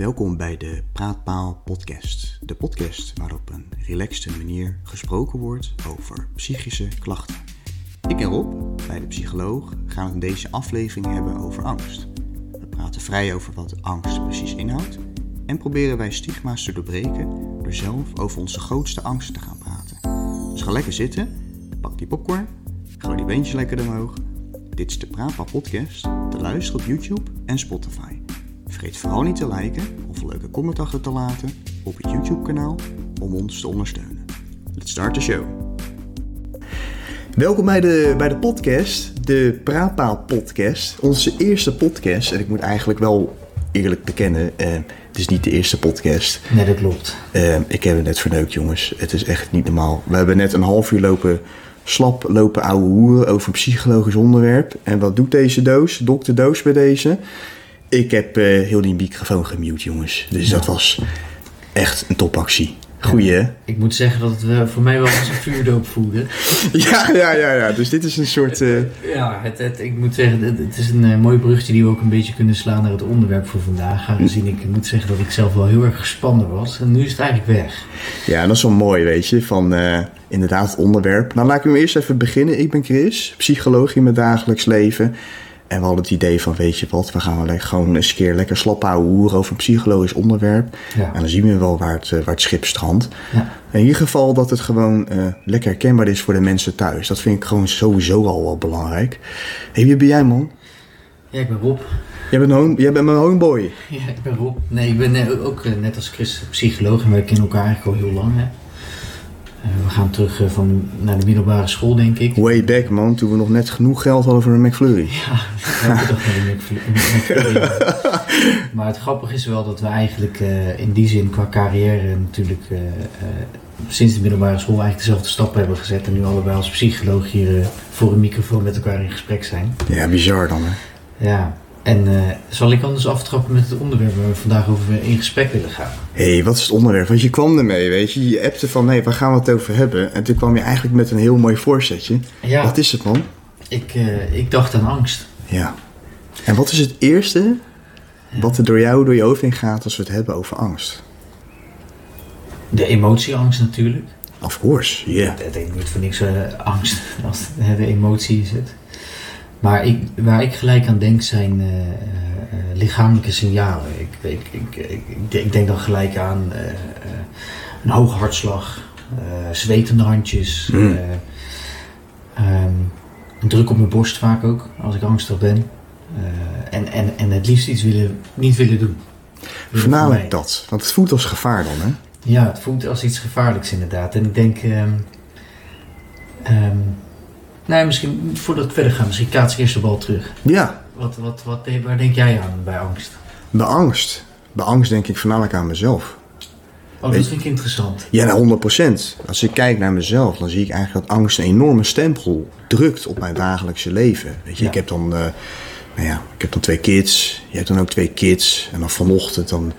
Welkom bij de Praatpaal Podcast. De podcast waarop een relaxte manier gesproken wordt over psychische klachten. Ik en Rob, bij de psycholoog, gaan het in deze aflevering hebben over angst. We praten vrij over wat angst precies inhoudt en proberen wij stigma's te doorbreken door zelf over onze grootste angsten te gaan praten. Dus ga lekker zitten, pak die popcorn, gooi die beentjes lekker omhoog. Dit is de Praatpaal Podcast, te luisteren op YouTube en Spotify. Vergeet vooral niet te liken of een leuke comment achter te laten op het YouTube-kanaal om ons te ondersteunen. Let's start the show. Welkom bij de, bij de podcast, de Praatpaal Podcast. Onze eerste podcast. En ik moet eigenlijk wel eerlijk bekennen, eh, het is niet de eerste podcast. Nee, dat klopt. Eh, ik heb het net verneukt, jongens. Het is echt niet normaal. We hebben net een half uur lopen slap lopen ouwe hoeren over een psychologisch onderwerp. En wat doet deze doos? Dokter Doos bij deze. Ik heb eh, heel die microfoon gemute, jongens. Dus dat was echt een topactie. Goeie, hè? Ik moet zeggen dat het eh, voor mij wel als een vuurdoop voelde. Ja, ja, ja, ja. Dus dit is een soort... eh, Ja, het, het, ik moet zeggen, het, het is een mooi bruggetje die we ook een beetje kunnen slaan naar het onderwerp voor vandaag. Aangezien ik moet zeggen dat ik zelf wel heel erg gespannen was. En nu is het eigenlijk weg. Ja, dat is wel mooi, weet je, van inderdaad het onderwerp. Nou, laat ik hem eerst even beginnen. Ik ben Chris, psycholoog in mijn dagelijks leven. En we hadden het idee van, weet je wat, we gaan wel gewoon eens een keer lekker slap houden hoeren over een psychologisch onderwerp. Ja. En dan zien we wel waar het, eh, waar het schip strandt. Ja. In ieder geval dat het gewoon eh, lekker herkenbaar is voor de mensen thuis. Dat vind ik gewoon sowieso al wel belangrijk. Hé, wie ben jij, man? ja, ik ben Rob. Jij bent, home, jij bent mijn homeboy. Ja, ik ben Rob. Nee, ik ben eh, ook net als Chris psycholoog en wij kennen elkaar eigenlijk al heel lang. Hè. Eh, we gaan terug eh, van, naar de middelbare school, denk ik. Way back, man, toen we nog net genoeg geld hadden voor een McFlurry. Ja, elke dag naar de McFlurry. Maar het grappige is wel dat we eigenlijk eh, in die zin qua carrière natuurlijk sinds de middelbare school eigenlijk dezelfde stappen hebben gezet. En nu allebei als psycholoog hier voor een microfoon met elkaar in gesprek zijn. Ja, bizar dan, hè? Ja, en eh, zal ik anders aftrappen met het onderwerp waar we vandaag over in gesprek willen gaan? Hé, hey, wat is het onderwerp? Want je kwam ermee, weet je. Je appte van, hé, waar gaan we het over hebben? En toen kwam je eigenlijk met een heel mooi voorzetje. Ja, Wat is het, man? ik, eh, ik dacht aan angst. Ja. En wat is het eerste wat er door jou, door je hoofd heen gaat als we het hebben over angst? De emotieangst natuurlijk. Of course, yeah. Het heet niet voor niks eh, angst als de emotie is het. Maar ik, waar ik gelijk aan denk zijn eh, eh, lichamelijke signalen. Ik, ik, ik, ik, ik denk- dan gelijk aan eh, een hoge hartslag, zwetende handjes, Mm. eh, ehm, een druk op mijn borst vaak ook als ik angstig ben. En, en, en het liefst iets willen, niet willen doen. Voornamelijk dat. Want het voelt als gevaar dan, hè? Ja, het voelt als iets gevaarlijks inderdaad. En ik denk, ehm ehm, nou ja, misschien voordat we verder gaan, misschien kaats ik eerst de bal terug. Ja, Wat, wat, wat, waar denk jij aan bij angst? bij angst. Bij angst denk ik voornamelijk aan mezelf. Oh, dat vind ik interessant. Ja, nou, 100%. Als ik kijk naar mezelf, dan zie ik eigenlijk dat angst een enorme stempel drukt op mijn dagelijkse leven. Weet je, Ja. ik heb dan, eh, nou ja, ik heb dan twee kids. Je hebt dan ook twee kids. En dan vanochtend dan,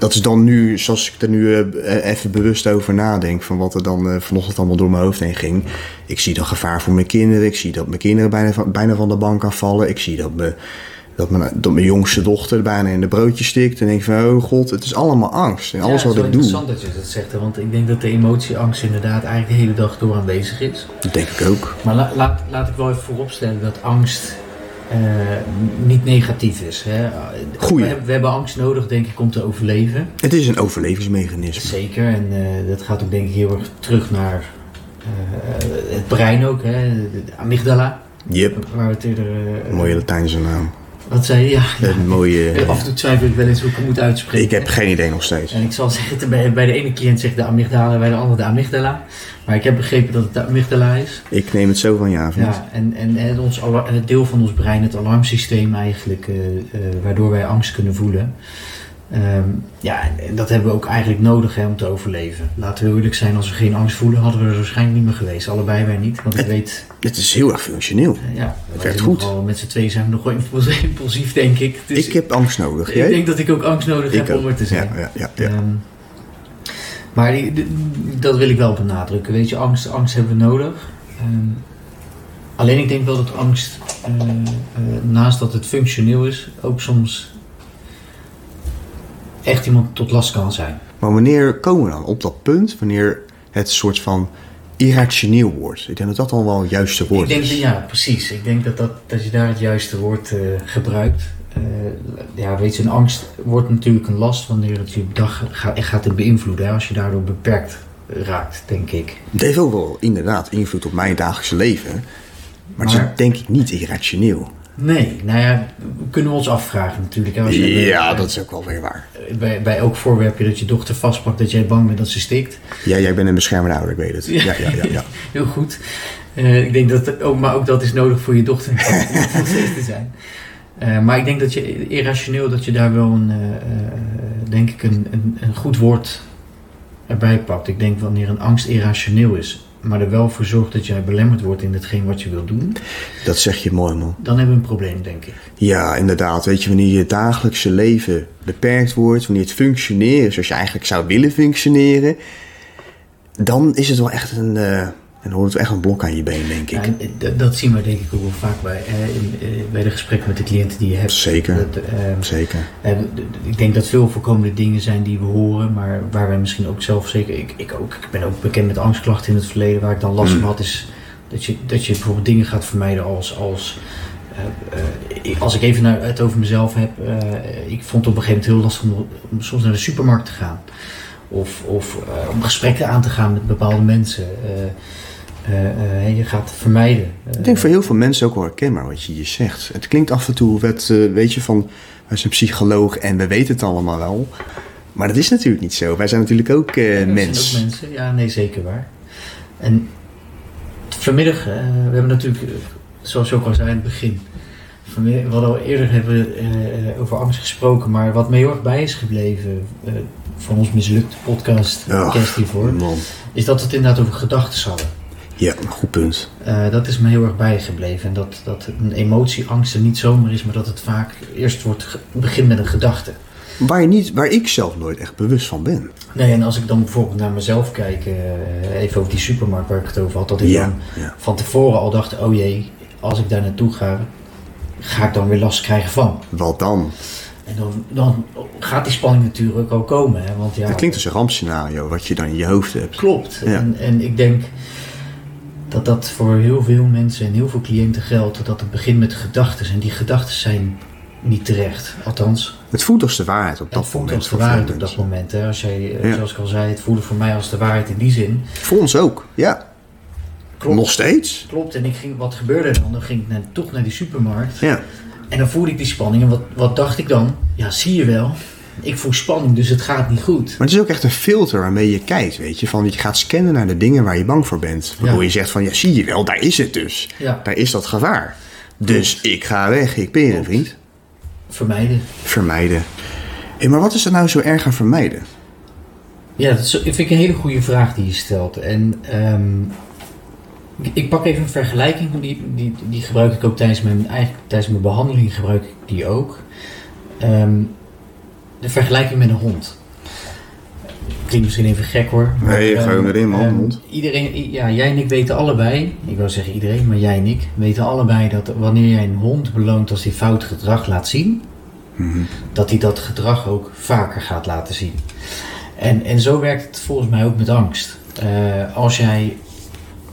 dat is dan nu, zoals ik er nu eh, even bewust over nadenk, van wat er dan eh, vanochtend allemaal door mijn hoofd heen ging. Ik zie dan gevaar voor mijn kinderen. Ik zie dat mijn kinderen bijna van, bijna van de bank afvallen. Ik zie dat mijn, dat mijn, dat mijn jongste dochter bijna in de broodje stikt. En denk van, oh god, het is allemaal angst. En alles ja, wat het ik is wel doe. interessant dat je dat zegt, hè, want ik denk dat de emotieangst inderdaad eigenlijk de hele dag door aanwezig is. Dat denk ik ook. Maar la- laat, laat ik wel even vooropstellen dat angst niet negatief is. Hè. Goeie. We, hebben- we hebben angst nodig, denk ik, om te overleven. Het is een overlevingsmechanisme. Zeker, en eh, dat gaat ook denk ik heel erg terug naar eh, het brein ook, hè? de amygdala. Yep, Waar we het eerder... eh, mooie Latijnse naam. Wat zei je? Ja. Een mooie... Eh, Af en toe twijfel ik wel eens hoe ik het moet uitspreken. Ik heb geen idee nog steeds. En ik zal zeggen, bij, bij de ene cliënt zegt de amygdala, bij de andere de amygdala. Maar ik heb begrepen dat het de amygdala is. Ik neem het zo van ja, vriend. Ja, en, en, en ons het deel van ons brein, het alarmsysteem eigenlijk, eh, eh, waardoor wij angst kunnen voelen. Ehm, ja, en- dat hebben we ook eigenlijk nodig hè, om te overleven. Laten we eerlijk zijn, als we geen angst voelen, hadden we er waarschijnlijk niet meer geweest. Allebei wij niet, want ik weet, Het is heel erg functioneel. eh, ja, wij werkt goed. nogal- met z'n tweeën zijn we nog wel impuls- impulsief, denk ik. Dus ik heb angst nodig. ik denk dat ik ook angst nodig heb om er te zijn. Ja, ja, ja. Ehm, maar die, die- dat wil ik wel benadrukken. Weet je, angst, angst hebben we nodig. Ehm, alleen ik denk wel dat angst, eh, eh, naast dat het functioneel is, ook soms echt iemand tot last kan zijn. Maar wanneer komen we dan op dat punt, wanneer het soort van irrationeel wordt? Ik denk dat dat al wel het juiste woord Ik denk, is. ja, precies. Ik denk dat, dat, dat je daar het juiste woord eh, gebruikt. Eh, ja, weet je, een angst wordt natuurlijk een last wanneer het je dag gaat, gaat beïnvloeden. Hè, als je daardoor beperkt raakt, denk ik. Het heeft ook wel inderdaad invloed op mijn dagelijkse leven. Maar, het is Maar- denk ik niet irrationeel. Nee, nou ja, kunnen we ons afvragen natuurlijk. hè, Ja, dat is ook wel weer waar. bij, bij elk voorwerpje dat je dochter vastpakt, dat jij bang bent dat ze stikt. Ja, jij bent een beschermende ouder, ik weet het. Ja, ja, ja. ja. Heel goed. Eh, ik denk dat ook, maar ook dat is nodig voor je dochter om steeds te zijn. Eh, maar ik denk dat je irrationeel dat je daar wel een, eh, denk ik een, een, een goed woord erbij pakt. Ik denk wanneer een angst irrationeel is, maar er wel voor zorgt dat jij belemmerd wordt in hetgeen wat je wil doen, Dat zeg je mooi, man. dan hebben we een probleem, denk ik. Ja, inderdaad. Weet je, wanneer je dagelijkse leven beperkt wordt, wanneer het functioneren zoals je eigenlijk zou willen functioneren, dan is het wel echt een, eh dan hoort het echt een blok aan je been, denk ik. Ja, en, dat- zien we denk ik ook wel vaak bij, eh, bij de gesprekken met de cliënten die je hebt. Zeker. Dat, eh, Zeker. Eh, ik denk dat veel voorkomende dingen zijn die we horen, maar waar wij misschien ook zelf zeker. Ik, ik, ook, ik ben ook bekend met angstklachten in het verleden, waar ik dan last van Mm. had, is dat je, dat je bijvoorbeeld dingen gaat vermijden als. als ik- als ik even naar, het over mezelf heb, ik vond het op een gegeven moment heel lastig om, om soms naar de supermarkt te gaan. Of, of om gesprekken aan te gaan met bepaalde mensen. Eh, eh, je gaat vermijden. Ik denk voor heel veel mensen ook wel herkenbaar wat je hier zegt. Het klinkt af en toe, wat, eh, weet je, van wij zijn psycholoog en we weten het allemaal wel. Maar dat is natuurlijk niet zo. Wij zijn natuurlijk ook eh, Ja, mens. zijn ook mensen, ja, nee, zeker waar. En vanmiddag, we hebben natuurlijk, zoals je ook al zei in het begin, vanmiddag, we hadden al eerder hebben we, eh, over angst gesproken, maar wat me heel erg bij is gebleven van ons mislukte podcast, kerst hiervoor, Man. is dat we het inderdaad over gedachten hadden. Ja, een goed punt. Eh, dat is me heel erg bijgebleven. En dat, dat een emotie, angst er niet zomaar is, maar dat het vaak eerst wordt begint met een gedachte. Waar, je niet, waar ik zelf nooit echt bewust van ben. Nee, en als ik dan bijvoorbeeld naar mezelf kijk, eh, even over die supermarkt waar ik het over had, dat ik Ja, dan ja. van tevoren al dacht, oh jee, als ik daar naartoe ga, ga ik dan weer last krijgen van. Wat dan? En dan, dan gaat die spanning natuurlijk ook komen. Hè? Want ja, Dat klinkt als een rampscenario wat je dan in je hoofd hebt. Klopt. Ja. En, en ik denk dat dat voor heel veel mensen en heel veel cliënten geldt, dat het begint met gedachten. En die gedachten zijn niet terecht. Althans, Het voelt als de waarheid op dat het voelt moment. als de waarheid op dat moment. Hè? Als jij, eh, Ja. zoals ik al zei, het voelde voor mij als de waarheid in die zin. Voor ons ook, ja. Klopt. Nog steeds. Klopt, en ik ging, wat gebeurde er dan? Dan ging ik naar, toch naar die supermarkt. Ja. En dan voelde ik die spanning. En wat, wat dacht ik dan? Ja, zie je wel. Ik voel spanning, dus het gaat niet goed. Maar het is ook echt een filter waarmee je kijkt, weet je. Van je gaat scannen naar de dingen waar je bang voor bent. Waardoor Ja. je zegt van, ja zie je wel, daar is het dus. Ja, Daar is dat gevaar. Dus ik ga weg, ik ben je vriend. vermijden. Vermijden. Hé, maar wat is er nou zo erg aan vermijden? Ja, dat vind ik een hele goede vraag die je stelt. En ehm, ik, ik pak even een vergelijking, die, die, die gebruik ik ook tijdens mijn, eigenlijk tijdens mijn behandeling gebruik ik die ook. Ehm, de vergelijking met een hond. Klinkt misschien even gek hoor. maar, Nee, ehm, gewoon erin, man, ehm, hond. Iedereen, ja, jij en ik weten allebei, ik wou zeggen iedereen, maar jij en ik weten allebei dat wanneer jij een hond beloont als hij fout gedrag laat zien, Mhm. dat hij dat gedrag ook vaker gaat laten zien. En, en zo werkt het volgens mij ook met angst. Eh, als jij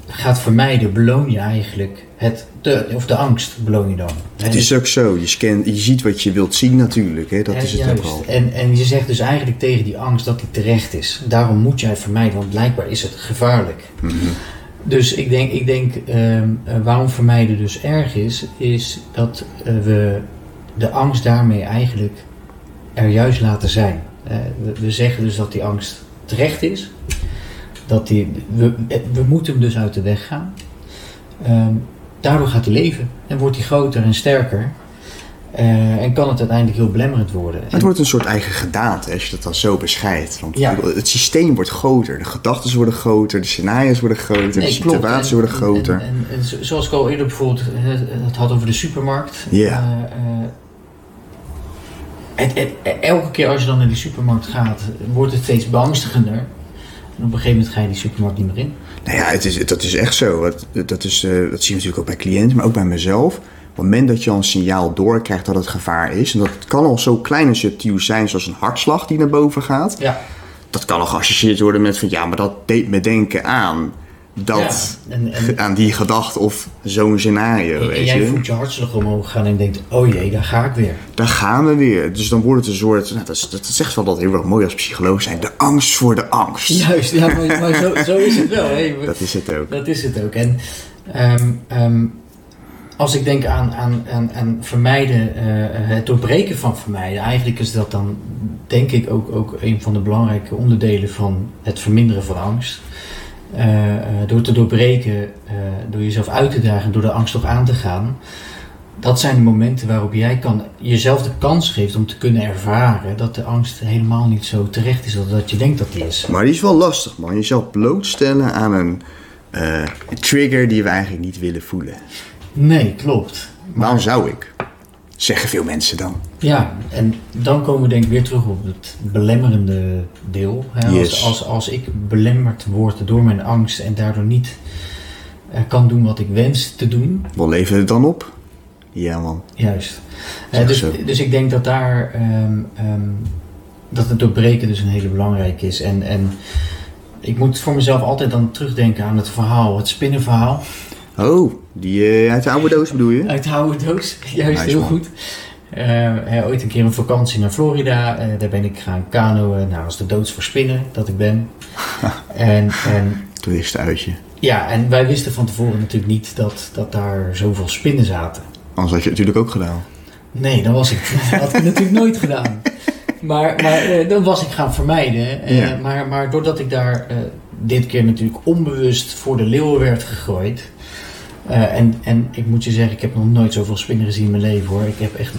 gaat vermijden, beloon je eigenlijk het, de, of de angst beloon je dan. Het is ook zo, je, scant, je ziet wat je wilt zien natuurlijk, hè? dat En is het juist. ook al. En, en je zegt dus eigenlijk tegen die angst dat die terecht is. Daarom moet jij vermijden, want blijkbaar is het gevaarlijk. Mhm. Dus ik denk, ik denk ehm, eh, waarom vermijden dus erg is, is dat eh, we de angst daarmee eigenlijk er juist laten zijn. Eh, we, we zeggen dus dat die angst terecht is. Dat die, we, we moeten hem dus uit de weg gaan. Ehm, daardoor gaat hij leven en wordt hij groter en sterker. Eh, en kan het uiteindelijk heel belemmerend worden. Het wordt een soort eigen gedaante als je dat dan zo beschrijft. Want Ja. het systeem wordt groter, de gedachten worden groter, de scenario's worden groter, de Nee, situaties En- worden groter. En, en, en zo- zoals ik al eerder bijvoorbeeld het, het had over de supermarkt. Ja. Eh, eh, het, het- elke keer als je dan naar die supermarkt gaat, wordt het steeds beangstigender. En op een gegeven moment ga je die supermarkt niet meer in. Nou ja, het is, dat is echt zo. Dat, dat, is, eh, dat zie je natuurlijk ook bij cliënten, maar ook bij mezelf. het moment dat je al een signaal doorkrijgt dat het gevaar is, en dat kan al zo klein en subtiel zijn, zoals een hartslag die naar boven gaat, Ja. dat kan al geassocieerd worden met van ja, maar dat deed me denken aan dat, Ja, en- en- aan die gedachte of zo'n scenario. En, en weet jij je? voelt je hartslag omhoog gaan en denkt, oh jee, daar ga ik weer. Daar gaan we weer. Dus dan wordt het een soort, nou, dat, is, dat zegt wel dat heel erg mooi als psycholoog zijn, de angst voor de angst. Juist, ja, maar, maar zo, zo is het wel. Hè. Dat is het ook. Dat is het ook. En ehm, ehm, als ik denk aan, aan, aan, aan vermijden, eh, het doorbreken van vermijden, eigenlijk is dat dan, denk ik, ook, ook een van de belangrijke onderdelen van het verminderen van angst. Eh, eh, door te doorbreken, eh, door jezelf uit te dagen, door de angst toch aan te gaan. Dat zijn de momenten waarop jij kan, jezelf de kans geeft om te kunnen ervaren dat de angst helemaal niet zo terecht is als dat je denkt dat die is. Maar die is wel lastig, man. Jezelf blootstellen aan een trigger die we eigenlijk niet willen voelen. Nee, klopt. Waarom zou ik? Zeggen veel mensen dan. Ja, en dan komen we denk ik weer terug op het belemmerende deel. Hè? Yes. Als, als, als ik belemmerd word door mijn angst en daardoor niet eh, kan doen wat ik wens te doen, Wat levert het dan op? Ja, man. juist. Eh, dus, dus ik denk dat daar ehm, ehm, dat het doorbreken dus een hele belangrijke is. En, en ik moet voor mezelf altijd dan terugdenken aan het verhaal, het spinnenverhaal. Oh, die eh, uit de oude doos bedoel je? Uit de oude doos, juist Nice, heel man. goed. Eh, ooit een keer een vakantie naar Florida. eh, daar ben ik gaan kanoën. Nou, als de doods voor spinnen dat ik ben. en, en, Toeristenuitje. ja, en wij wisten van tevoren natuurlijk niet dat, dat daar zoveel spinnen zaten. Anders had je het natuurlijk ook gedaan. Nee, dan was ik, dat had ik natuurlijk nooit gedaan. Maar, maar eh, dan was ik gaan vermijden. eh, Ja. maar, maar doordat ik daar eh, dit keer natuurlijk onbewust voor de leeuwen werd gegooid. Eh, en, en ik moet je zeggen, ik heb nog nooit zoveel spinnen gezien in mijn leven hoor. Ik heb echt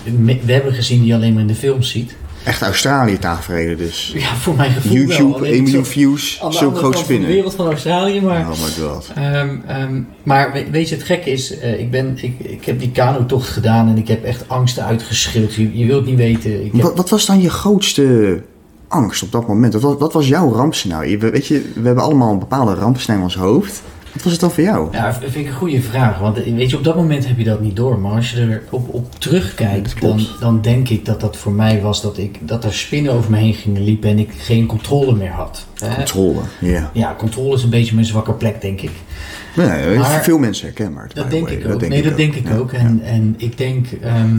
webben gezien die je alleen maar in de films ziet. Echt Australië tafereelen dus. Ja, voor mijn gevoel wel. YouTube, Alleen 1 zo- miljoen views, zo'n groot van de spinnen. wereld van Australië, maar... Oh my god. Ehm, ehm, maar we- weet je, het gekke is, eh, ik, ben, ik, ik heb die kanotocht gedaan en ik heb echt angsten uitgeschreeuwd. Je, je wilt niet weten. Ik heb, Wat, wat was dan je grootste angst op dat moment? Wat, wat was jouw rampscenario? We- Weet je, we hebben allemaal een bepaalde rampscenario in ons hoofd. Wat was het dan voor jou? ja, vind ik een goede vraag. Want weet je, op dat moment heb je dat niet door. Maar als je er op, op terugkijkt, dan, dan denk ik dat dat voor mij was dat, ik, dat er spinnen over me heen gingen liepen en ik geen controle meer had. Controle, ja. Ja, controle is een beetje mijn zwakke plek, denk ik. Nee, Maar- veel mensen herkenbaar. Dat denk way. ik ook. nee, dat denk ik Ja, ook. En, en ik denk, ehm,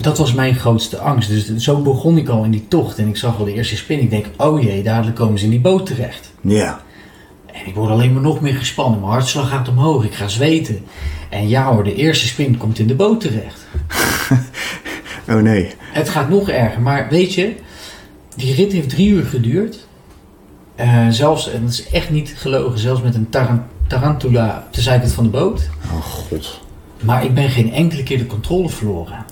dat was mijn grootste angst. Dus zo begon ik al in die tocht. En ik zag al de eerste spin. Ik denk, oh jee, dadelijk komen ze in die boot terecht. Ja. En ik word alleen maar nog meer gespannen. Mijn hartslag gaat omhoog. Ik ga zweten. En ja hoor, de eerste spin komt in de boot terecht. Oh nee. Het gaat nog erger. Maar weet je, die rit heeft drie uur geduurd. Eh, zelfs, en dat is echt niet gelogen, zelfs met een taran- tarantula op de zijkant van de boot. Oh god. Maar ik ben geen enkele keer de controle verloren.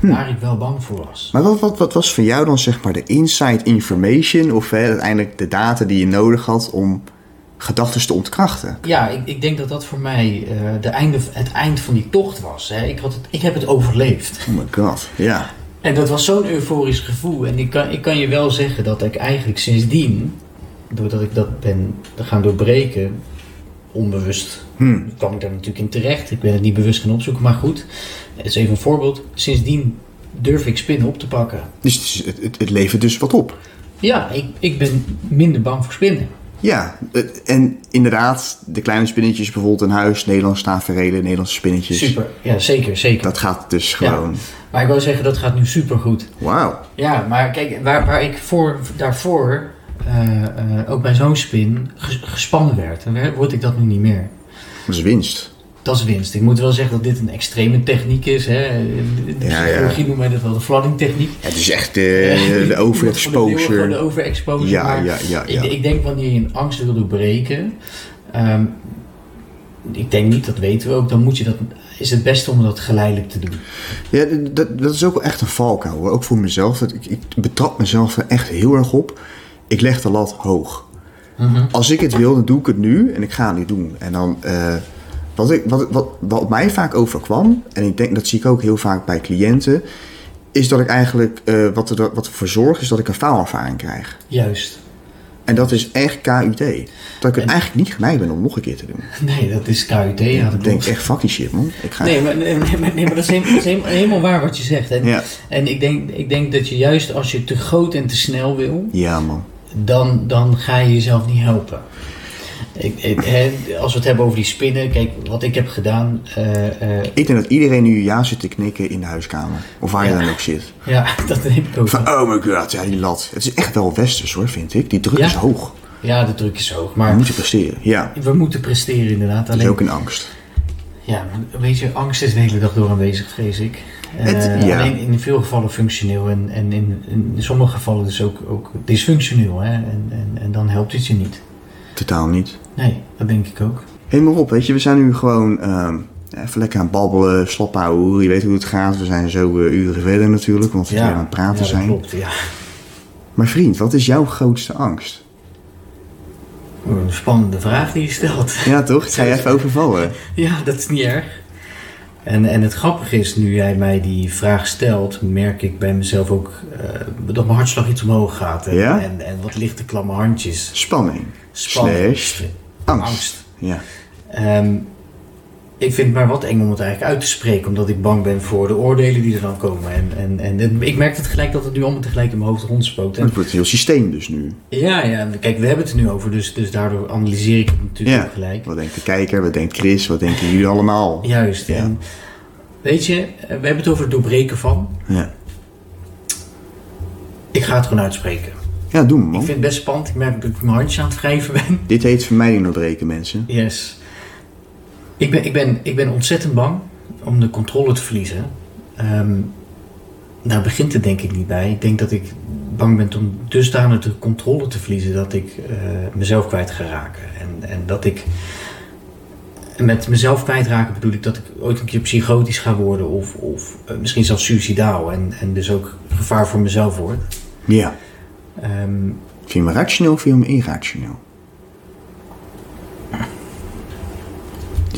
Waar ik wel bang voor was. Maar wat, wat, wat was voor jou dan zeg maar de inside information of hè, uiteindelijk de data die je nodig had om gedachten te ontkrachten? Ja, ik, ik denk dat dat voor mij eh, de einde, het eind van die tocht was. Hè. Ik, had het, ik heb het overleefd. Oh my god. Ja. En dat was zo'n euforisch gevoel. En ik kan, ik kan je wel zeggen dat ik eigenlijk sindsdien, doordat ik dat ben gaan doorbreken, onbewust, Hm. kwam ik daar natuurlijk in terecht. Ik ben het niet bewust gaan opzoeken, maar goed. Het is even een voorbeeld. Sindsdien durf ik spinnen op te pakken. Dus het, het, het levert dus wat op. Ja, ik, ik ben minder bang voor spinnen. Ja, het- en inderdaad, de kleine spinnetjes bijvoorbeeld in huis, Nederlandse taferelen, Nederlandse spinnetjes. Super, ja zeker, zeker. Dat gaat dus gewoon. Maar ik wil zeggen, dat gaat nu super goed. Wauw. Ja, maar kijk, waar, waar ik voor, daarvoor eh, eh, ook bij zo'n spin ges- gespannen werd, dan word ik dat nu niet meer. Dat is winst. Dat is winst. Ik moet wel zeggen dat dit een extreme techniek is. Hè. De de Ja, ja. psychologie noemt mij dat wel de flooding techniek. Het is echt eh, de, de Van de overexposure. overexposure. Ja, ja, ja, ja. Ik, ik denk wanneer je een angst wil doorbreken, ehm, ik denk niet, dat weten we ook, dan moet je dat, is het beste om dat geleidelijk te doen. Ja, dat, dat is ook wel echt een valkuil. Ook voor mezelf. Dat Ik, ik betrap mezelf er echt heel erg op. Ik leg de lat hoog. Mhm. Als ik het wil, dan doe ik het nu. En ik ga het niet doen. En dan... eh, wat, ik, wat, wat, wat mij vaak overkwam... En ik denk, dat zie ik ook heel vaak bij cliënten... Is dat ik eigenlijk... eh, wat, er, wat ervoor zorgt, is dat ik een faalervaring krijg. Juist. En dat is echt KUT. Dat ik er eigenlijk niet geneigd ben om nog een keer te doen. Nee, dat is KUT. Ja, Ik denk echt, fuck die shit man. Ik ga Nee, maar, nee, maar- nee, maar dat is helemaal, dat is helemaal- helemaal waar wat je zegt. En, Ja. en ik, denk, ik denk dat je juist als je te groot en te snel wil, Ja man. dan, dan ga je jezelf niet helpen. Ik, als we het hebben over die spinnen, kijk, wat ik heb gedaan. eh, eh, Ik denk dat iedereen nu ja zit te knikken in de huiskamer. Of waar je dan ook zit. ja, dat neem ik ook. Van, oh my god, ja die lat. Het is echt wel westers hoor, vind ik. Die druk Ja. is hoog. Ja, de druk is hoog. We Maar moeten presteren. Ja, we moeten presteren inderdaad. dat is Alleen, ook een angst. ja, weet je, angst is de hele dag door aanwezig, vrees ik. Eh, Het- ja. Alleen in veel gevallen functioneel en, en in, in sommige gevallen dus ook, ook dysfunctioneel. Hè? En, en, en dan helpt het je niet. Totaal niet. Nee, dat denk ik ook. Hé, maar op, weet je, we zijn nu gewoon ehm, even lekker aan het babbelen, slap houden. Je weet hoe het gaat. We zijn zo eh, uren verder natuurlijk, want we weer aan het praten ja, dat zijn. klopt, ja. Maar vriend, wat is jouw grootste angst? Een spannende vraag die je stelt. Ja, toch? Ik ga je even overvallen. Ja, dat is niet erg. En, en het grappige is, nu jij mij die vraag stelt, merk ik bij mezelf ook eh, dat mijn hartslag iets omhoog gaat. En, Ja? en, en wat lichte klamme handjes. Spanning. Spanning. Slash angst. Angst. Ja. Ehm, ik vind het maar wat eng om het eigenlijk uit te spreken, omdat ik bang ben voor de oordelen die er dan komen. En, en, en het- ik merk het gelijk dat het nu allemaal tegelijk in mijn hoofd rondspookt. En Het wordt een heel systeem dus nu. ja, ja, kijk, we hebben het er nu over, dus, dus daardoor analyseer ik het natuurlijk Ja. ook gelijk. Wat denkt de kijker? Wat denkt Chris? Wat denken jullie allemaal? Juist. Ja. En weet je, we hebben het over het doorbreken van. Ja, Ik ga het gewoon uitspreken. ja doen Ik man. vind het best spannend. Ik merk dat ik mijn handjes aan het wrijven ben. Dit heet vermijding doorbreken mensen. Yes. Ik ben, ik ben, ik ben ontzettend bang om de controle te verliezen. Ehm daar begint het denk ik niet bij. Ik denk dat ik bang ben om dusdanig de controle te verliezen dat ik eh, mezelf kwijt ga raken. En, en dat ik. Met mezelf kwijtraken bedoel ik dat ik ooit een keer psychotisch ga worden of, of eh, misschien zelfs suicidaal en, en dus ook gevaar voor mezelf word. Ja. Ehm, Vind je me rationeel of vind je me irrationeel?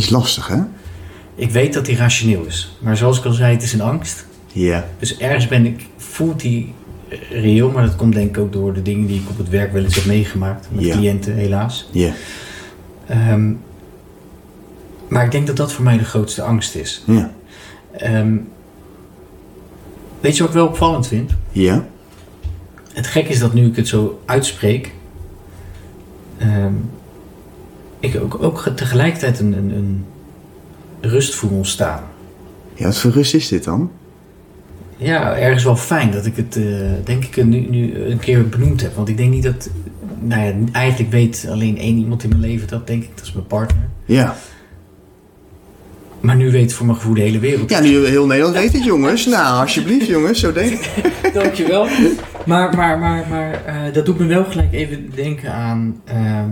Is lastig hè? ik weet dat die rationeel is, maar zoals ik al zei, het is een angst. Ja. Dus ergens ben ik, voelt die eh, reëel, maar dat komt denk ik ook door de dingen die ik op het werk wel eens heb meegemaakt. Met Ja. cliënten, helaas. Ja. Ehm, maar ik denk dat dat voor mij de grootste angst is. Ja. Ehm, weet je wat ik wel opvallend vind? Ja. Het gek is dat nu ik het zo uitspreek, ehm, ik ook, ook tegelijkertijd een, een, een rust voel ontstaan. Ja, wat voor rust is dit dan? Ja, ergens wel fijn dat ik het, eh, denk ik, nu, nu een keer benoemd heb. Want ik denk niet dat, nou ja, eigenlijk weet alleen één iemand in mijn leven dat, denk ik, dat is mijn partner. Ja. Maar nu weet voor mijn gevoel de hele wereld. Ja, nu heel Nederland weet het jongens. Nou, alsjeblieft jongens, zo denk ik. Dankjewel. Maar, maar, maar, maar eh, dat doet me wel gelijk even denken aan ehm,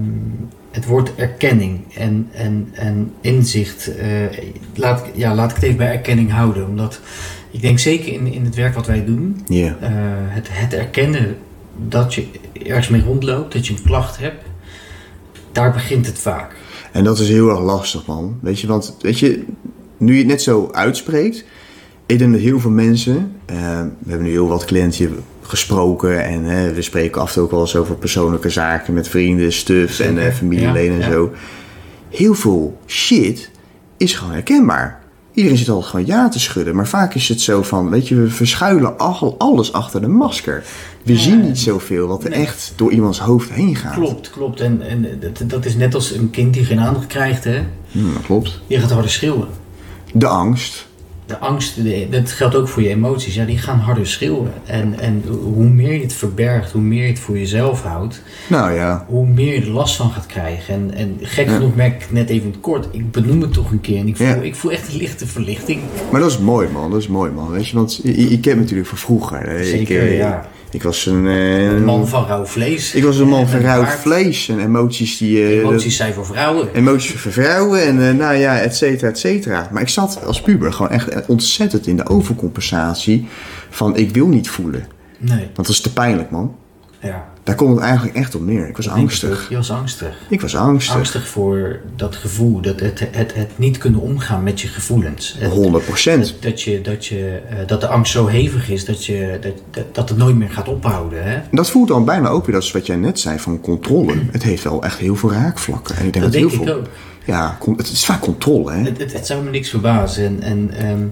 het woord erkenning en, en, en inzicht. Eh, laat, ik- ja, laat ik het even bij erkenning houden. Omdat ik denk zeker in, in het werk wat wij doen, eh, het, het erkennen dat je ergens mee rondloopt, dat je een klacht hebt, daar begint het vaak. En dat is heel erg lastig, man. Weet je, want weet je, nu je het net zo uitspreekt, ik denk dat heel veel mensen, eh, we hebben nu heel wat cliënten gesproken en we spreken af en toe ook wel eens over persoonlijke zaken met vrienden, stuf en eh, familieleden ja, en ja. zo. Heel veel shit is gewoon herkenbaar. Iedereen zit altijd gewoon ja te schudden, maar vaak is het zo van, weet je, we verschuilen al, alles achter de masker. We Ja, zien niet zoveel wat er nee. echt door iemands hoofd heen gaat. Klopt, klopt. En, en dat, dat is net als een kind die geen aandacht krijgt, hè? Hm, dat klopt. Die gaat harder schreeuwen. De angst. De angst, de- dat geldt ook voor je emoties. Ja, die gaan harder schreeuwen. En, en hoe meer je het verbergt, hoe meer je het voor jezelf houdt, Nou ja, hoe meer je er last van gaat krijgen. En, en gek Ja. genoeg merk ik net even kort. Ik benoem het toch een keer en ik voel, Ja. ik voel echt een lichte verlichting. Maar dat is mooi, man. Dat is mooi, man. Weet je, want je, je kent natuurlijk van vroeger. hè. Ik, Zeker, eh, ja. Ik was een... eh, Een man van rauw vlees. Ik was een man van rauw vlees en emoties die... eh, Emoties zijn voor vrouwen. emoties voor vrouwen en eh, nou ja, et cetera, et cetera. Maar ik zat als puber gewoon echt ontzettend in de overcompensatie van ik wil niet voelen. Nee, Want dat is te pijnlijk, man. Ja. Daar komt het eigenlijk echt op neer. Ik was Dat ik angstig. Je was angstig. Ik was angstig. Angstig voor dat gevoel, dat het, het, het niet kunnen omgaan met je gevoelens. Het- 100 procent. dat, je, dat, je, eh, dat de angst zo hevig is dat, je, dat, dat, dat het nooit meer gaat ophouden. Hè? Dat voelt dan bijna ook weer, dat is wat jij net zei, van controle. Het heeft wel echt heel veel raakvlakken. En ik denk Dat dat, denk heel ik veel. ook. Ja, het is vaak controle, hè? Het, het, het zou me niks verbazen. En, en ehm,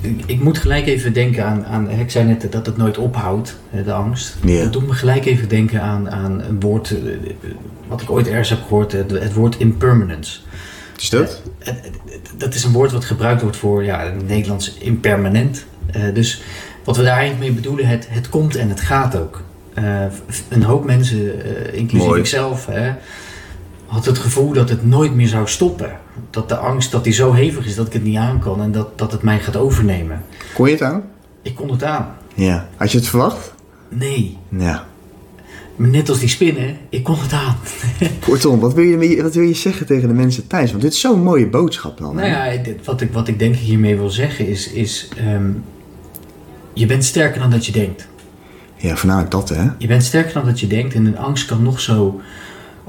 ik, ik moet gelijk even denken aan, aan. Ik zei net dat het nooit ophoudt, de angst. Ja. Dat doet me gelijk even denken aan, aan een woord. eh, wat ik ooit ergens heb gehoord: het, het woord impermanence. Is dat? Het- dat is een woord wat gebruikt wordt voor ja, in het Nederlands impermanent. Eh, dus wat we daar eigenlijk mee bedoelen, het, het komt en het gaat ook. Eh, een hoop mensen, eh, inclusief ikzelf, had het gevoel dat het nooit meer zou stoppen. Dat de angst dat die zo hevig is dat ik het niet aan kan en dat, dat het mij gaat overnemen. Kon je het aan? Ik kon het aan. Ja. Had je het verwacht? Nee. Ja. Maar net als die spinnen, ik kon het aan. Kortom, wat wil, je, wat wil je zeggen tegen de mensen thuis? Want dit is zo'n mooie boodschap dan. hè? Nou ja, dit- wat ik, wat ik denk ik hiermee wil zeggen is, is ehm, je bent sterker dan dat je denkt. ja, voornamelijk dat, hè? Je bent sterker dan dat je denkt en een angst kan nog zo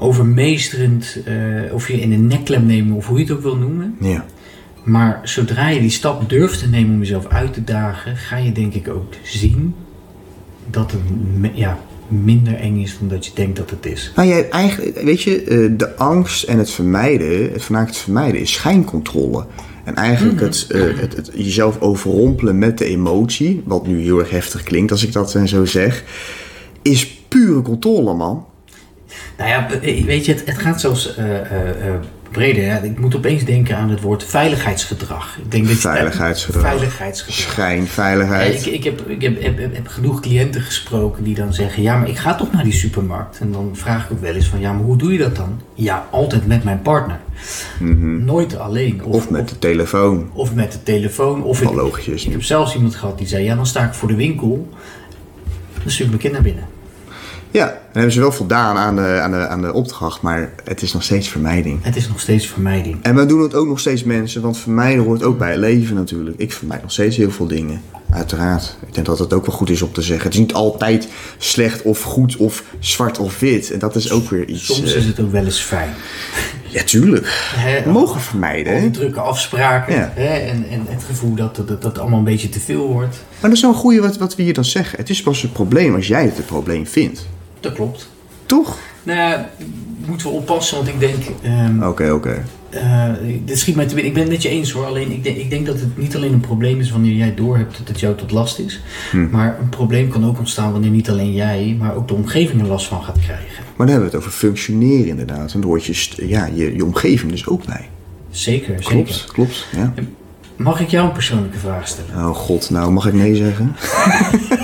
overmeesterend, eh, of je in een nekklem nemen of hoe je het ook wil noemen. Ja. Maar zodra je die stap durft te nemen om jezelf uit te dagen, ga je denk ik ook zien dat het ja, minder eng is dan dat je denkt dat het is. Nou, jij, eigenlijk, weet je, eh, de angst en het vermijden, het vanuit het vermijden, is schijncontrole. En eigenlijk het, eh, het, het jezelf overrompelen met de emotie, wat nu heel erg heftig klinkt als ik dat zo zeg, is pure controle, man. Nou ja, eh, weet je, het, het gaat zelfs eh, breder. Ik moet opeens denken aan het woord veiligheidsgedrag. Ik denk dat Veiligheidsgedrag. Veiligheidsgedrag. Schijn, Ja, veiligheid. ik, ik, heb, ik heb, heb, genoeg cliënten gesproken die dan zeggen: Ja, maar ik ga toch naar die supermarkt. En dan vraag ik ook wel eens: van, Ja, maar hoe doe je dat dan? Ja, altijd met mijn partner. Nooit alleen. Of, Mhm. Of met de telefoon. of met de telefoon. Of ik, logisch is ik heb zelfs iemand gehad die zei: Ja, dan sta ik voor de winkel. Dan stuur ik mijn kind naar binnen. Ja, dan hebben ze wel voldaan aan de, aan, de, aan de opdracht, maar het is nog steeds vermijding. Het is nog steeds vermijding. En we doen het ook nog steeds mensen, want vermijden hoort ook bij het leven natuurlijk. Ik vermijd nog steeds heel veel dingen, uiteraard. Ik denk dat het ook wel goed is om te zeggen. Het is niet altijd slecht of goed of zwart of wit. En dat is ook weer iets... Soms eh, is het ook wel eens fijn. Ja, tuurlijk. We mogen vermijden, Al hè? die drukke afspraken Ja. en, en het gevoel dat het dat, dat allemaal een beetje te veel wordt. Maar dat is wel een goede wat, wat we hier dan zeggen. Het is pas een probleem als jij het een probleem vindt. Dat klopt. Toch? Nou ja, moeten we oppassen, want ik denk... ehm, Oké, oké. eh, dit schiet mij te binnen. Ik ben het met je eens hoor. Alleen ik denk, ik denk dat het niet alleen een probleem is wanneer jij doorhebt dat het jou tot last is. Hm. Maar een probleem kan ook ontstaan wanneer niet alleen jij, maar ook de omgeving er last van gaat krijgen. Maar dan hebben we het over functioneren inderdaad. En daar hoort je, ja, je, je omgeving dus ook bij. Zeker, Klopt, zeker. klopt. Ja. Mag ik jou een persoonlijke vraag stellen? Oh god, nou mag ik nee zeggen?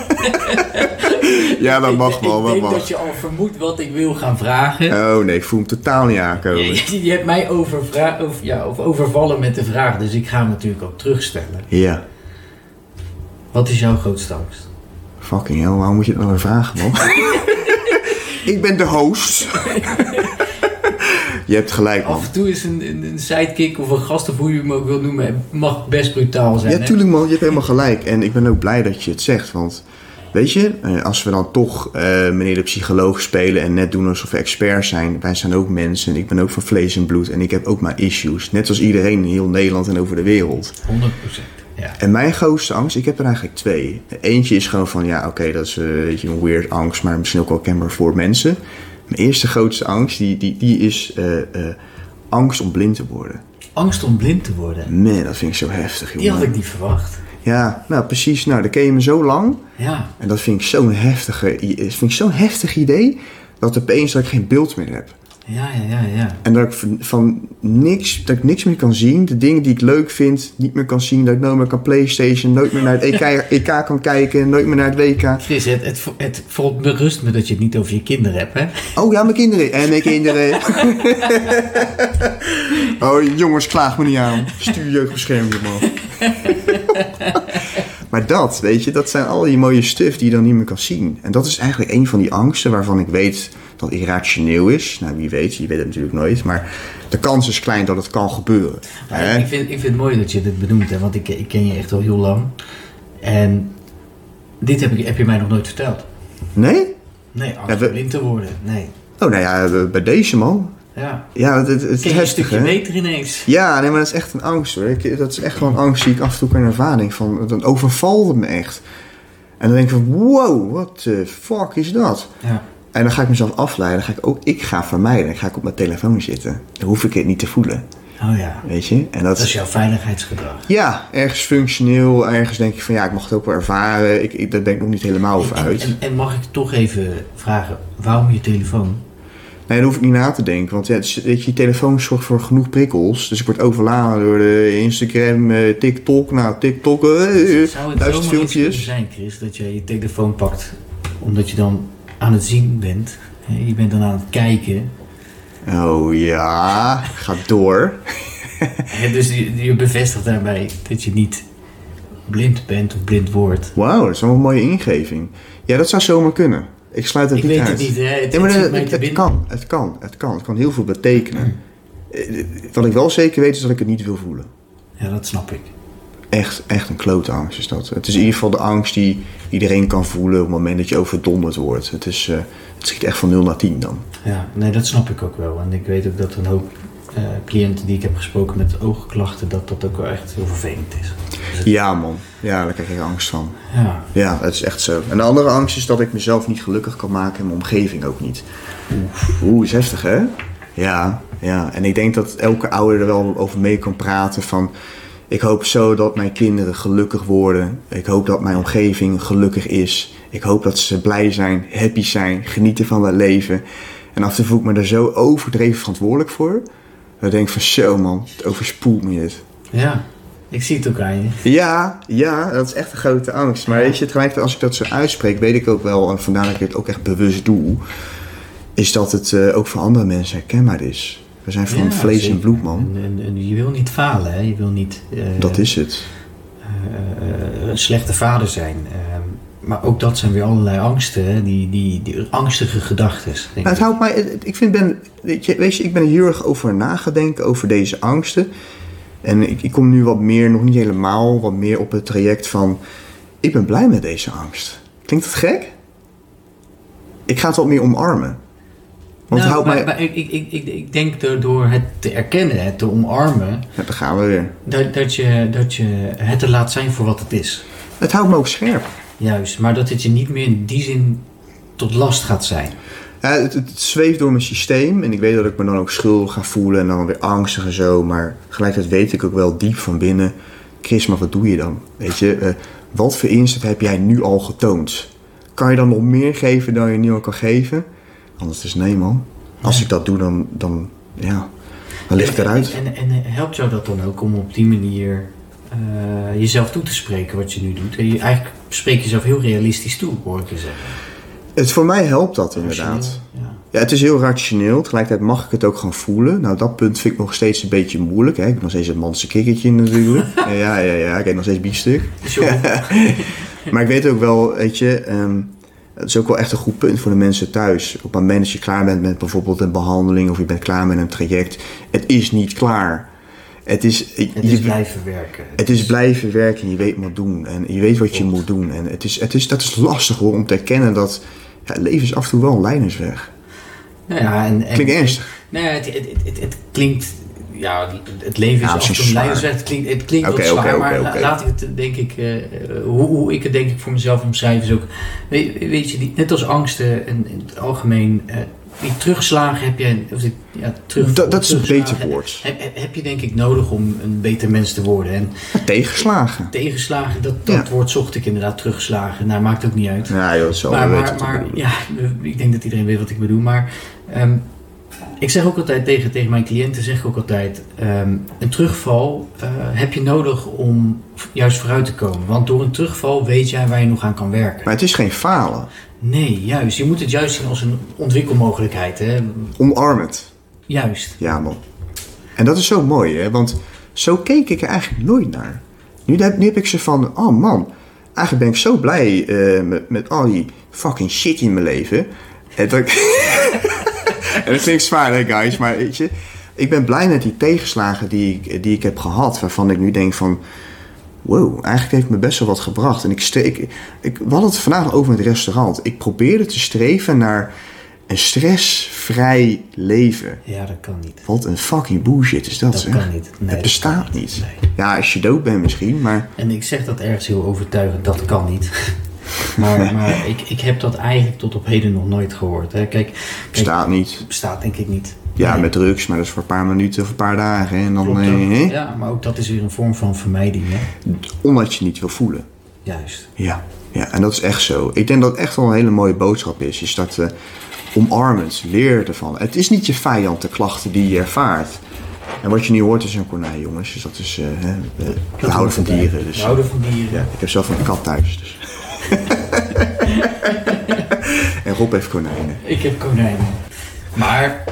ja, dat mag wel, Ik dat denk mag. dat je al vermoedt wat ik wil gaan vragen. Oh nee, ik voel hem totaal niet aankomen. Je, je hebt mij overvra- over, ja, of overvallen met de vraag, dus ik ga hem natuurlijk ook terugstellen. Ja, Wat is jouw grootste angst? fucking hell, waarom moet je het nou weer vragen, man? ik ben de host. je hebt gelijk, man. Af en toe is een, een, een sidekick of een gast, of hoe je hem ook wil noemen, mag best brutaal zijn. Ja, hè? tuurlijk man, je hebt helemaal gelijk. En ik ben ook blij dat je het zegt. Want weet je, eh, als we dan toch eh, meneer de psycholoog spelen en net doen alsof we experts zijn. Wij zijn ook mensen. Ik ben ook van vlees en bloed en ik heb ook mijn issues. Net als iedereen in heel Nederland en over de wereld. 100 Ja. En mijn grootste angst, ik heb er eigenlijk twee. Eentje is gewoon van, ja oké, dat is eh, weet je, een weird angst, maar misschien ook wel kenbaar voor mensen. Mijn eerste grootste angst, die, die, die is angst om blind te worden. Angst om blind te worden. Man, dat vind ik zo heftig, Die had ik niet verwacht. Ja, nou precies. Nou, dan ken je me zo lang. Ja. En dat vind ik zo'n heftige, vind ik zo'n heftig idee. Dat opeens dat ik geen beeld meer heb. Ja, ja, ja, ja. En dat ik van, van niks, dat ik niks meer kan zien. De dingen die ik leuk vind, niet meer kan zien. Dat ik nooit meer kan Playstation, nooit meer naar het EK, EK kan kijken, nooit meer naar het WK. Chris, het, het, het verontrust me dat je het niet over je kinderen hebt, hè? Oh ja, mijn kinderen. En mijn kinderen. oh jongens, klaag me niet aan. Stuur jeugdbescherming, man. maar dat, weet je, dat zijn al die mooie stuff die je dan niet meer kan zien. En dat is eigenlijk een van die angsten waarvan ik weet dat irrationeel is. Nou, wie weet, je weet het natuurlijk nooit. Maar de kans is klein dat het kan gebeuren. Hè? ik, vind, ik vind het mooi dat je dit benoemt, hè? Want ik, ik ken je echt al heel lang. En dit heb, ik, heb je mij nog nooit verteld. Nee? Nee, angst Ja, om we- blind te worden. Nee. Oh, nou ja, bij deze man. Ja. Ja, het, het, het is een stukje hè? beter ineens. Ja, nee, maar dat is echt een angst hoor. Ik, dat is echt een angst die ik af en toe kan ervaren. Van, dan overvalt het me echt. En dan denk ik van, wow, what the fuck is dat? Ja. En dan ga ik mezelf afleiden. Dan ga ik ook, ik ga vermijden. Dan ga ik op mijn telefoon zitten. Dan hoef ik het niet te voelen, Oh ja. weet je? En dat, Dat is jouw veiligheidsgedrag. ja, ergens functioneel. Ergens denk ik van, ja, ik mag het ook wel ervaren. Ik, ik, daar ben ik nog niet helemaal over uit. en, en mag ik toch even vragen, waarom je telefoon? Nee, daar hoef ik niet na te denken. Want ja, het is- weet je, je telefoon zorgt voor genoeg prikkels. Dus ik word overladen door de Instagram, eh, TikTok. Nou, TikTok, eh, Zou het duizend kunnen filmpjes. zijn, Chris, dat je je telefoon pakt omdat je dan aan het zien bent? Je bent dan aan het kijken. Oh ja, ga door. Hè, Dus je, je bevestigt daarbij dat je niet blind bent of blind wordt. Wauw, dat is wel een mooie ingeving. Ja, dat zou zomaar kunnen. Ik sluit het Ik niet weet uit. het niet, hè? Het, Ja, maar het kan, het kan, het kan. Het kan heel veel betekenen. Eh, Wat ik wel zeker weet is dat ik het niet wil voelen. Ja, dat snap ik. Echt, echt een klote angst is dat. Het is in ieder geval de angst die iedereen kan voelen op het moment dat je overdonderd wordt. Het, is, eh, het schiet echt van 0 naar 10 dan. Ja, nee, dat snap ik ook wel. En ik weet ook dat een hoop eh, cliënten die ik heb gesproken met oogklachten, dat dat ook wel echt heel vervelend is. Dus Ja man, ja, daar krijg ik angst van. ja. Ja, het is echt zo. En de andere angst is dat ik mezelf niet gelukkig kan maken en mijn omgeving ook niet. Oeh, is heftig hè? Ja, ja. En ik denk dat elke ouder er wel over mee kan praten van... Ik hoop zo dat mijn kinderen gelukkig worden. Ik hoop dat mijn omgeving gelukkig is. Ik hoop dat ze blij zijn, happy zijn, genieten van het leven. En af en toe voel ik me er zo overdreven verantwoordelijk voor. Dat ik denk van zo man, het overspoelt me dit. ja, ik zie het ook aan je. Ja, ja, dat is echt een grote angst. Maar weet je, tegelijkertijd als ik dat zo uitspreek, weet ik ook wel, en vandaar dat ik het ook echt bewust doe, is dat het eh, ook voor andere mensen herkenbaar is. We zijn van Ja, vlees zeker. en bloed, man. En, en- en je wil niet falen, hè? Je wil niet eh, Dat is het. eh, eh, een slechte vader zijn. Maar ook dat zijn weer allerlei angsten, hè? Die, die, die angstige gedachten. het houdt mij, ik vind, ben, weet je, weet je, ik ben er heel erg over nagedenken, over deze angsten. En ik, ik kom nu wat meer, nog niet helemaal, wat meer op het traject van, ik ben blij met deze angst. Klinkt dat gek? Ik ga het wat meer omarmen. Want het Nou, houdt maar, mij... maar ik, ik, ik, ik, denk door- door het te erkennen, het te omarmen, Ja, daar gaan we weer. dat, dat, je, dat je het er laat zijn voor wat het is. Het houdt me ook scherp. Juist, maar dat het je niet meer in die zin tot last gaat zijn. Ja, het, het zweeft door mijn systeem en ik weet dat ik me dan ook schuldig ga voelen en dan weer angstig en zo. Maar tegelijkertijd weet ik ook wel diep van binnen, Chris, maar wat doe je dan? Weet je, eh, wat voor inzet heb jij nu al getoond? Kan je dan nog meer geven dan je nu al kan geven? Anders is nee man. Als Ja. ik dat doe, dan, dan ja, dan ligt het eruit. En, en, en helpt jou dat dan ook om op die manier eh, jezelf toe te spreken wat je nu doet? En je, eigenlijk spreek je jezelf heel realistisch toe, hoor ik je zeggen. Het, voor mij helpt dat inderdaad. Ja. Ja, het is heel rationeel. Tegelijkertijd mag ik het ook gewoon voelen. Nou, dat punt vind ik nog steeds een beetje moeilijk. Hè? Ik heb nog steeds het manse kikkertje natuurlijk. ja, ja, ja. Ik eet nog steeds biefstuk. Maar ik weet ook wel, weet je... ehm, het is ook wel echt een goed punt voor de mensen thuis. Op het moment dat je klaar bent met bijvoorbeeld een behandeling... of je bent klaar met een traject. Het is niet klaar. Het is... het je- is blijven werken. het is blijven werken en je weet wat doen. En je weet wat je moet doen. En het is, het is, dat is lastig hoor, om te erkennen dat... Ja, het leven is af en toe wel een leidersweg. Nou ja, en, en, Klinkt ernstig. Ja, het, het, het, klinkt... Ja, het leven is Ja, af en toe een leidersweg. Het klinkt, het klinkt ook zwaar, maar oké, la- oké. laat ik het denk ik... eh, hoe, hoe ik het denk ik voor mezelf omschrijf is ook... Weet, weet je, die, net als angsten en in het algemeen... eh, die terugslagen heb je... Of die, ja, terug, Dat, dat is een terugslagen beter woord. Heb, heb- heb je denk ik nodig om een beter mens te worden. En Tegenslagen. tegenslagen, dat, dat Ja. woord zocht ik inderdaad teruggeslagen. Nou, maakt ook niet uit. Ja, joh, wel Maar, maar, maar ja, ik denk dat iedereen weet wat ik bedoel. Maar ehm, ik zeg ook altijd tegen, tegen mijn cliënten, zeg ik ook altijd, ehm, een terugval eh, heb je nodig om juist vooruit te komen. Want door een terugval weet jij waar je nog aan kan werken. Maar het is geen falen. Nee, juist. Je moet het juist zien als een ontwikkelmogelijkheid. Hè? Omarm het. Juist. Ja, man. En dat is zo mooi, hè? Want zo keek ik er eigenlijk nooit naar. Nu heb, nu heb ik ze van, oh man, eigenlijk ben ik zo blij eh, met, met al die fucking shit in mijn leven. En dat, en dat klinkt zwaar, hè, guys, maar weet je, ik ben blij met die tegenslagen die ik, die ik heb gehad, waarvan ik nu denk van, wow, eigenlijk heeft me best wel wat gebracht. En ik, stre- ik, we hadden het vandaag over het restaurant. Ik probeerde te streven naar een stressvrij leven. Ja, dat kan niet. Wat een fucking bullshit is dat, Dat zeg. kan niet. Nee, het bestaat niet. Nee. Ja, als je dood bent misschien, maar En ik zeg dat ergens heel overtuigend, dat kan niet. maar maar ik, ik heb dat eigenlijk tot op heden nog nooit gehoord. Hè. Kijk, kijk bestaat niet. bestaat denk ik niet. Ja, Nee. met drugs, maar dat is voor een paar minuten of een paar dagen. En dan, Klopt eh? Ja, maar ook dat is weer een vorm van vermijding. Hè? omdat je niet wil voelen. Juist. Ja, ja, en dat is echt zo. Ik denk dat het echt wel een hele mooie boodschap is. Is dat eh omarmend, leer ervan. Het is niet je vijand, de klachten die je ervaart. En wat je nu hoort is een konijn, jongens. Dus dat is, eh, hè, we- houden van dieren. Dus, We houden van dieren. ja, ik heb zelf een kat thuis. Dus. en Rob heeft konijnen. Ik heb konijnen. Maar,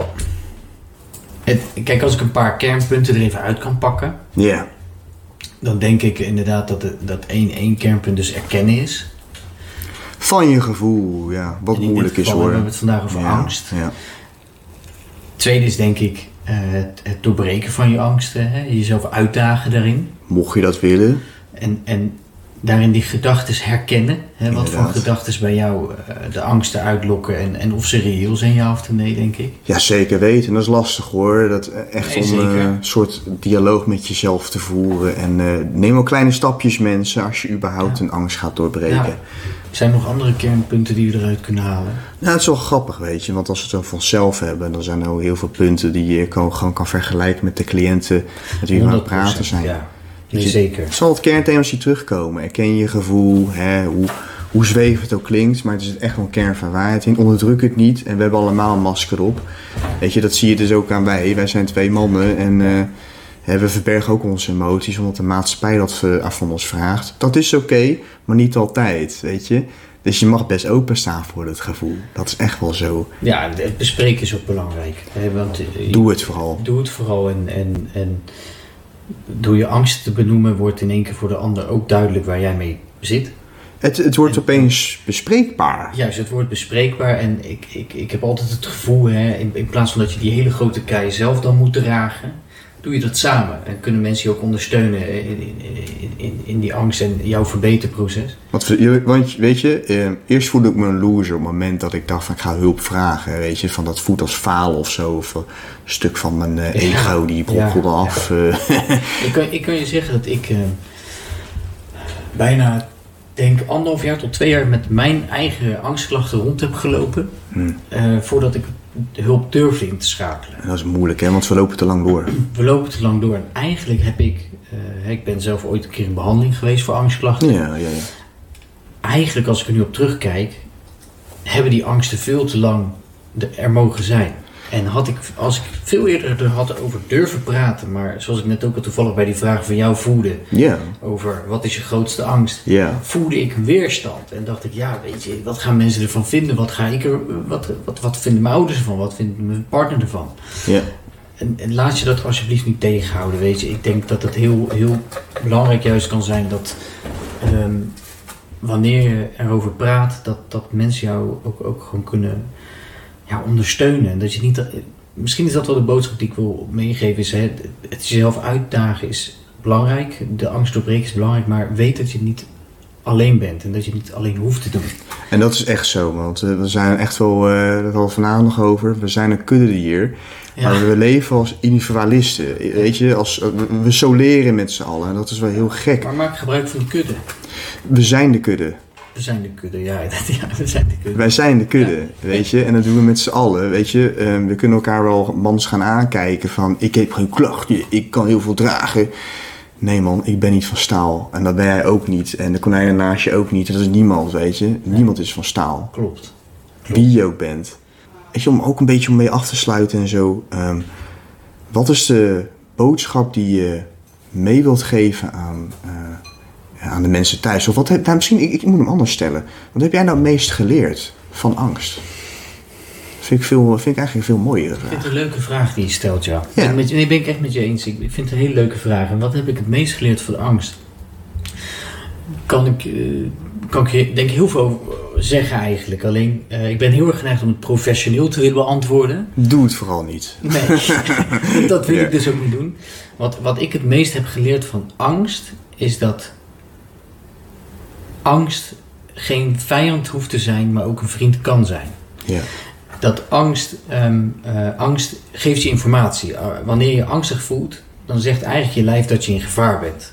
het, kijk, als ik een paar kernpunten er even uit kan pakken, Ja, dan denk ik inderdaad dat, dat één, één kernpunt dus erkennen is. van je gevoel, ja. Wat moeilijk is hoor. hebben we het vandaag over ja, angst. Ja. Tweede is denk ik eh, het, het doorbreken van je angsten, hè? jezelf uitdagen daarin. Mocht je dat willen, En, en daarin die gedachten herkennen. Hè? Wat voor gedachten bij jou eh, de angsten uitlokken en, en of ze reëel zijn, ja of nee, denk ik. Ja, zeker weten. En dat is lastig hoor. Dat eh, echt Nee, om eh, een soort dialoog met jezelf te voeren. En neem ook kleine stapjes, mensen, als je überhaupt een angst gaat doorbreken. Zijn er nog andere kernpunten die we eruit kunnen halen? Nou, het is wel grappig, weet je. Want als we het over onszelf hebben, dan zijn er ook heel veel punten die je kan, gewoon kan vergelijken met de cliënten met wie we aan het 100%, praten zijn. Ja, nee, je- zeker. Het zal het kernthema's die terugkomen. Erken je gevoel, hè, hoe, hoe zweef het ook klinkt, maar het is echt wel een kern van waarheid in. Onderdruk het niet en we hebben allemaal een masker op. Weet je, dat zie je dus ook aan wij. Wij zijn twee mannen en eh, we verbergen ook onze emoties omdat de maatschappij dat eh, van ons vraagt. Dat is oké, maar niet altijd, weet je. Dus je mag best openstaan voor het gevoel. Dat is echt wel zo. Ja, het bespreken is ook belangrijk. Hè? Want, eh, je- Doe het vooral. Doe het vooral en, en, en door je angst te benoemen wordt in één keer voor de ander ook duidelijk waar jij mee zit. Het, het wordt opeens bespreekbaar. Juist, het wordt bespreekbaar en ik, ik, ik heb altijd het gevoel, hè, in, in plaats van dat je die hele grote kei zelf dan moet dragen, doe je dat samen. En kunnen mensen je ook ondersteunen in, in, in, in, die angst en jouw verbeterproces. Want, want weet je, eh, eerst voelde ik me een loser op het moment dat ik dacht van ik ga hulp vragen. Weet je, van dat voelt als falen of zo. Of een stuk van mijn eh, Ja. ego die brokkelde Ja, af. eh. Ik kan, ik kan je zeggen dat ik eh, bijna, denk anderhalf jaar tot twee jaar met mijn eigen angstklachten rond heb gelopen. Hmm. eh, voordat ik de hulp durfde in te schakelen. En dat is moeilijk hè, want we lopen te lang door. We lopen te lang door en eigenlijk heb ik, eh, ik ben zelf ooit een keer in behandeling geweest voor angstklachten. Ja, ja, ja. Eigenlijk als ik er nu op terugkijk, hebben die angsten veel te lang er mogen zijn. En had ik, als ik veel eerder er had over durven praten, maar zoals ik net ook al toevallig bij die vraag van jou voelde, over wat is je grootste angst, ja. voelde ik weerstand. En dacht ik, ja, weet je, wat gaan mensen ervan vinden? Wat, ga ik er, wat, wat, wat vinden mijn ouders ervan? Wat vindt mijn partner ervan? En, en laat je dat alsjeblieft niet tegenhouden, weet je. Ik denk dat het heel, heel belangrijk juist kan zijn dat ehm, wanneer je erover praat, dat, dat mensen jou ook, ook gewoon kunnen ja, ondersteunen. En dat je niet, misschien is dat wel de boodschap die ik wil meegeven, is hè, het jezelf uitdagen is belangrijk, de angst doorbreken is belangrijk, maar weet dat je niet alleen bent en dat je niet alleen hoeft te doen. En dat is echt zo, want eh, we zijn echt wel, eh we vanavond nog over, we zijn een kuddedier. Ja. Maar we leven als individualisten, weet je, als, we- we soleren met z'n allen en dat is wel heel gek. Maar maak gebruik van de kudde. We zijn de kudde. We zijn de kudde, ja, dat, ja we zijn de kudde. Wij zijn de kudde, weet je. En dat doen we met z'n allen, weet je. Eh, we kunnen elkaar wel mans gaan aankijken van... ik heb geen klachten, ik kan heel veel dragen. Nee man, ik ben niet van staal. En dat ben jij ook niet. En de konijnen naast je ook niet. Dat is niemand, weet je. Niemand is van staal. Klopt. Wie je ook bent. Weet je, om ook een beetje om mee af te sluiten en zo. ehm, wat is de boodschap die je mee wilt geven aan, eh, aan de mensen thuis? Of wat heb, nou, misschien, ik, ik moet hem anders stellen. Wat heb jij nou het meest geleerd van angst? Vind ik, veel, vind ik eigenlijk een veel mooiere Ik vind het een leuke vraag die je stelt, ja. Met, nee, ben ik echt met je eens. Ik, ik vind het een hele leuke vraag. En wat heb ik het meest geleerd van angst? Kan ik, eh, kan ik denk ik heel veel over zeggen eigenlijk. Alleen, eh, ik ben heel erg geneigd om het professioneel te willen beantwoorden. Doe het vooral niet. Nee, dat wil ik dus ook niet doen. Wat, wat ik het meest heb geleerd van angst, is dat angst geen vijand hoeft te zijn, maar ook een vriend kan zijn. Ja. Dat angst, ehm, eh, angst geeft je informatie. Uh, wanneer je angstig voelt, dan zegt eigenlijk je lijf dat je in gevaar bent.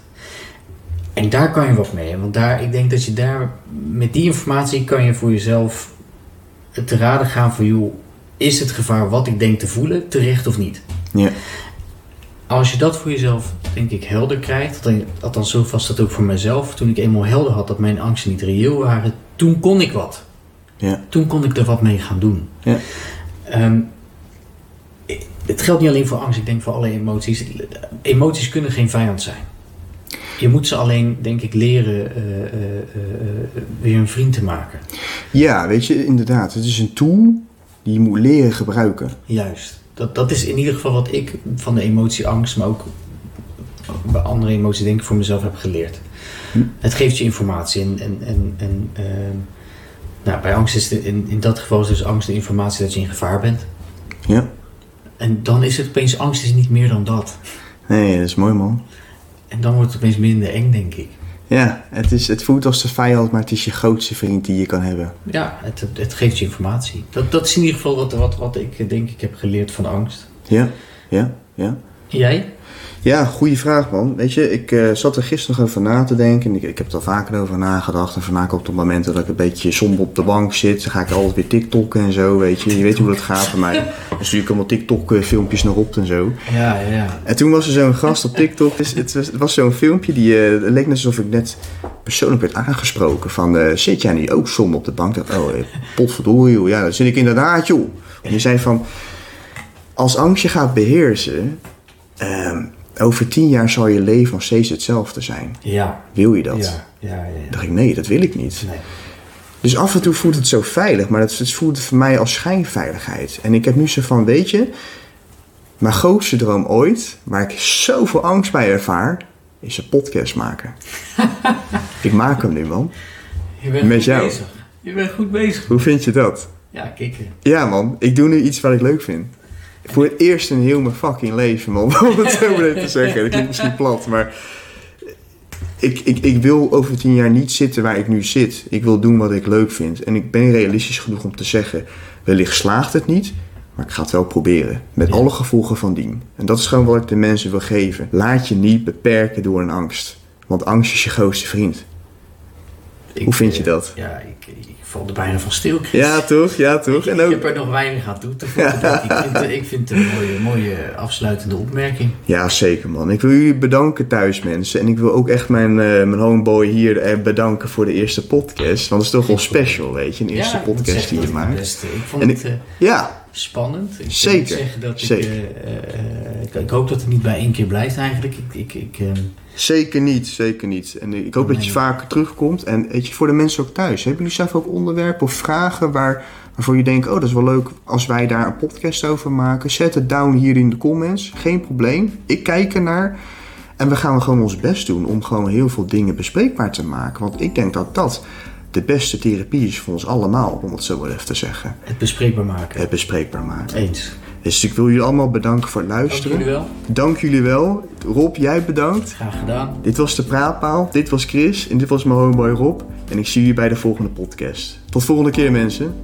En daar kan je wat mee. Want daar, ik denk dat je daar, met die informatie kan je voor jezelf te raden gaan van, joh, is het gevaar wat ik denk te voelen terecht of niet? Ja. Als je dat voor jezelf, denk ik, helder krijgt, althans zo vast dat ook voor mezelf, toen ik eenmaal helder had dat mijn angsten niet reëel waren, toen kon ik wat. Ja. Toen kon ik er wat mee gaan doen. Ja. Ehm, het geldt niet alleen voor angst, ik denk voor alle emoties. Emoties kunnen geen vijand zijn. Je moet ze alleen, denk ik, leren uh, uh, uh, weer een vriend te maken. Ja, weet je, inderdaad. Het is een tool die je moet leren gebruiken. Juist. Dat, dat is in ieder geval wat ik van de emotie angst, maar ook bij andere emoties denk ik voor mezelf heb geleerd. Hm. Het geeft je informatie en, en, en, en ehm, nou, bij angst is het in, in dat geval is dus angst de informatie dat je in gevaar bent. Ja. En dan is het opeens angst is niet meer dan dat. Nee, dat is mooi man. En dan wordt het opeens minder eng, denk ik. Ja, het, is, het voelt als de vijand, maar het is je grootste vriend die je kan hebben. Ja, het, het geeft je informatie. Dat, dat is in ieder geval wat, wat, wat ik denk ik heb geleerd van angst. Ja, ja, ja. Jij? Ja, goede vraag man. Weet je, ik uh, zat er gisteren nog over na te denken. Ik, ik heb er al vaker over nagedacht. En vaak ook op momenten dat ik een beetje somber op de bank zit. Dan ga ik altijd weer TikTokken en zo, weet je. Je weet hoe dat gaat bij mij. Dan stuur ik allemaal TikTok filmpjes nog op en zo. Ja, ja. En toen was er zo'n gast op TikTok. Dus het was, het was zo'n filmpje die uh, leek net alsof ik net persoonlijk werd aangesproken. Van, uh, zit jij nu ook somber op de bank? Dacht, oh, potverdorie joh. Ja, dat zit ik inderdaad joh. En je zei van, als angst je gaat beheersen... Um, over tien jaar zal je leven nog steeds hetzelfde zijn. Ja. Wil je dat? Ja, ja, ja. Dan dacht ik, nee, dat wil ik niet. Nee. Dus af en toe voelt het zo veilig, maar het, het voelt voor mij als schijnveiligheid. En ik heb nu zo van, weet je, mijn grootste droom ooit, waar ik zoveel angst bij ervaar, is een podcast maken. ik maak hem nu, man. Je bent Met goed jou. bezig. Je bent goed bezig. Hoe vind je dat? Ja, kikken. Ja, man. Ik doe nu iets wat ik leuk vind. Voor het eerst in heel mijn fucking leven, man. Om het zo maar te zeggen. Dat klinkt misschien plat, maar... Ik, ik, ik wil over tien jaar niet zitten waar ik nu zit. Ik wil doen wat ik leuk vind. En ik ben realistisch genoeg om te zeggen... Wellicht slaagt het niet, maar ik ga het wel proberen. Met Ja. alle gevolgen van dien. En dat is gewoon wat ik de mensen wil geven. Laat je niet beperken door een angst. Want angst is je grootste vriend. Ik, Hoe vind je eh, dat? Ja, ik, ik val er bijna van stil. Chris. Ja, toch? Ja, toch? Ik, En ik ook... heb er nog weinig aan toe te voegen. Ik, ik, vind, het- ik vind het een mooie, mooie afsluitende opmerking. Ja, zeker man. Ik wil jullie bedanken thuis mensen. En ik wil ook echt mijn, eh, mijn homeboy hier eh, bedanken voor de eerste podcast. Want het is toch wel special, weet je. Een eerste ja, ik podcast die je maakt. ik vond En het eh, Ja, spannend. Ik Zeker, zeggen dat zeker. Ik, eh, eh, ik, ik hoop dat het niet bij één keer blijft eigenlijk. Ik, ik, ik, eh, zeker niet. Zeker niet. En ik hoop dat je vaker terugkomt. En weet je, voor de mensen ook thuis. Hebben jullie zelf ook onderwerpen of vragen waar, waarvoor je denkt... Oh, dat is wel leuk als wij daar een podcast over maken. Zet het down hier in de comments. Geen probleem. Ik kijk ernaar. En we gaan gewoon ons best doen om gewoon heel veel dingen bespreekbaar te maken. Want ik denk dat dat de beste therapie is voor ons allemaal, om het zo maar even te zeggen. het bespreekbaar maken. Het bespreekbaar maken. Eens. Dus ik wil jullie allemaal bedanken voor het Dank luisteren. jullie wel. Dank jullie wel. Rob, jij bedankt. Graag gedaan. Dit was de Praatpaal. Dit was Chris. En dit was mijn homeboy Rob. En ik zie jullie bij de volgende podcast. Tot volgende keer mensen.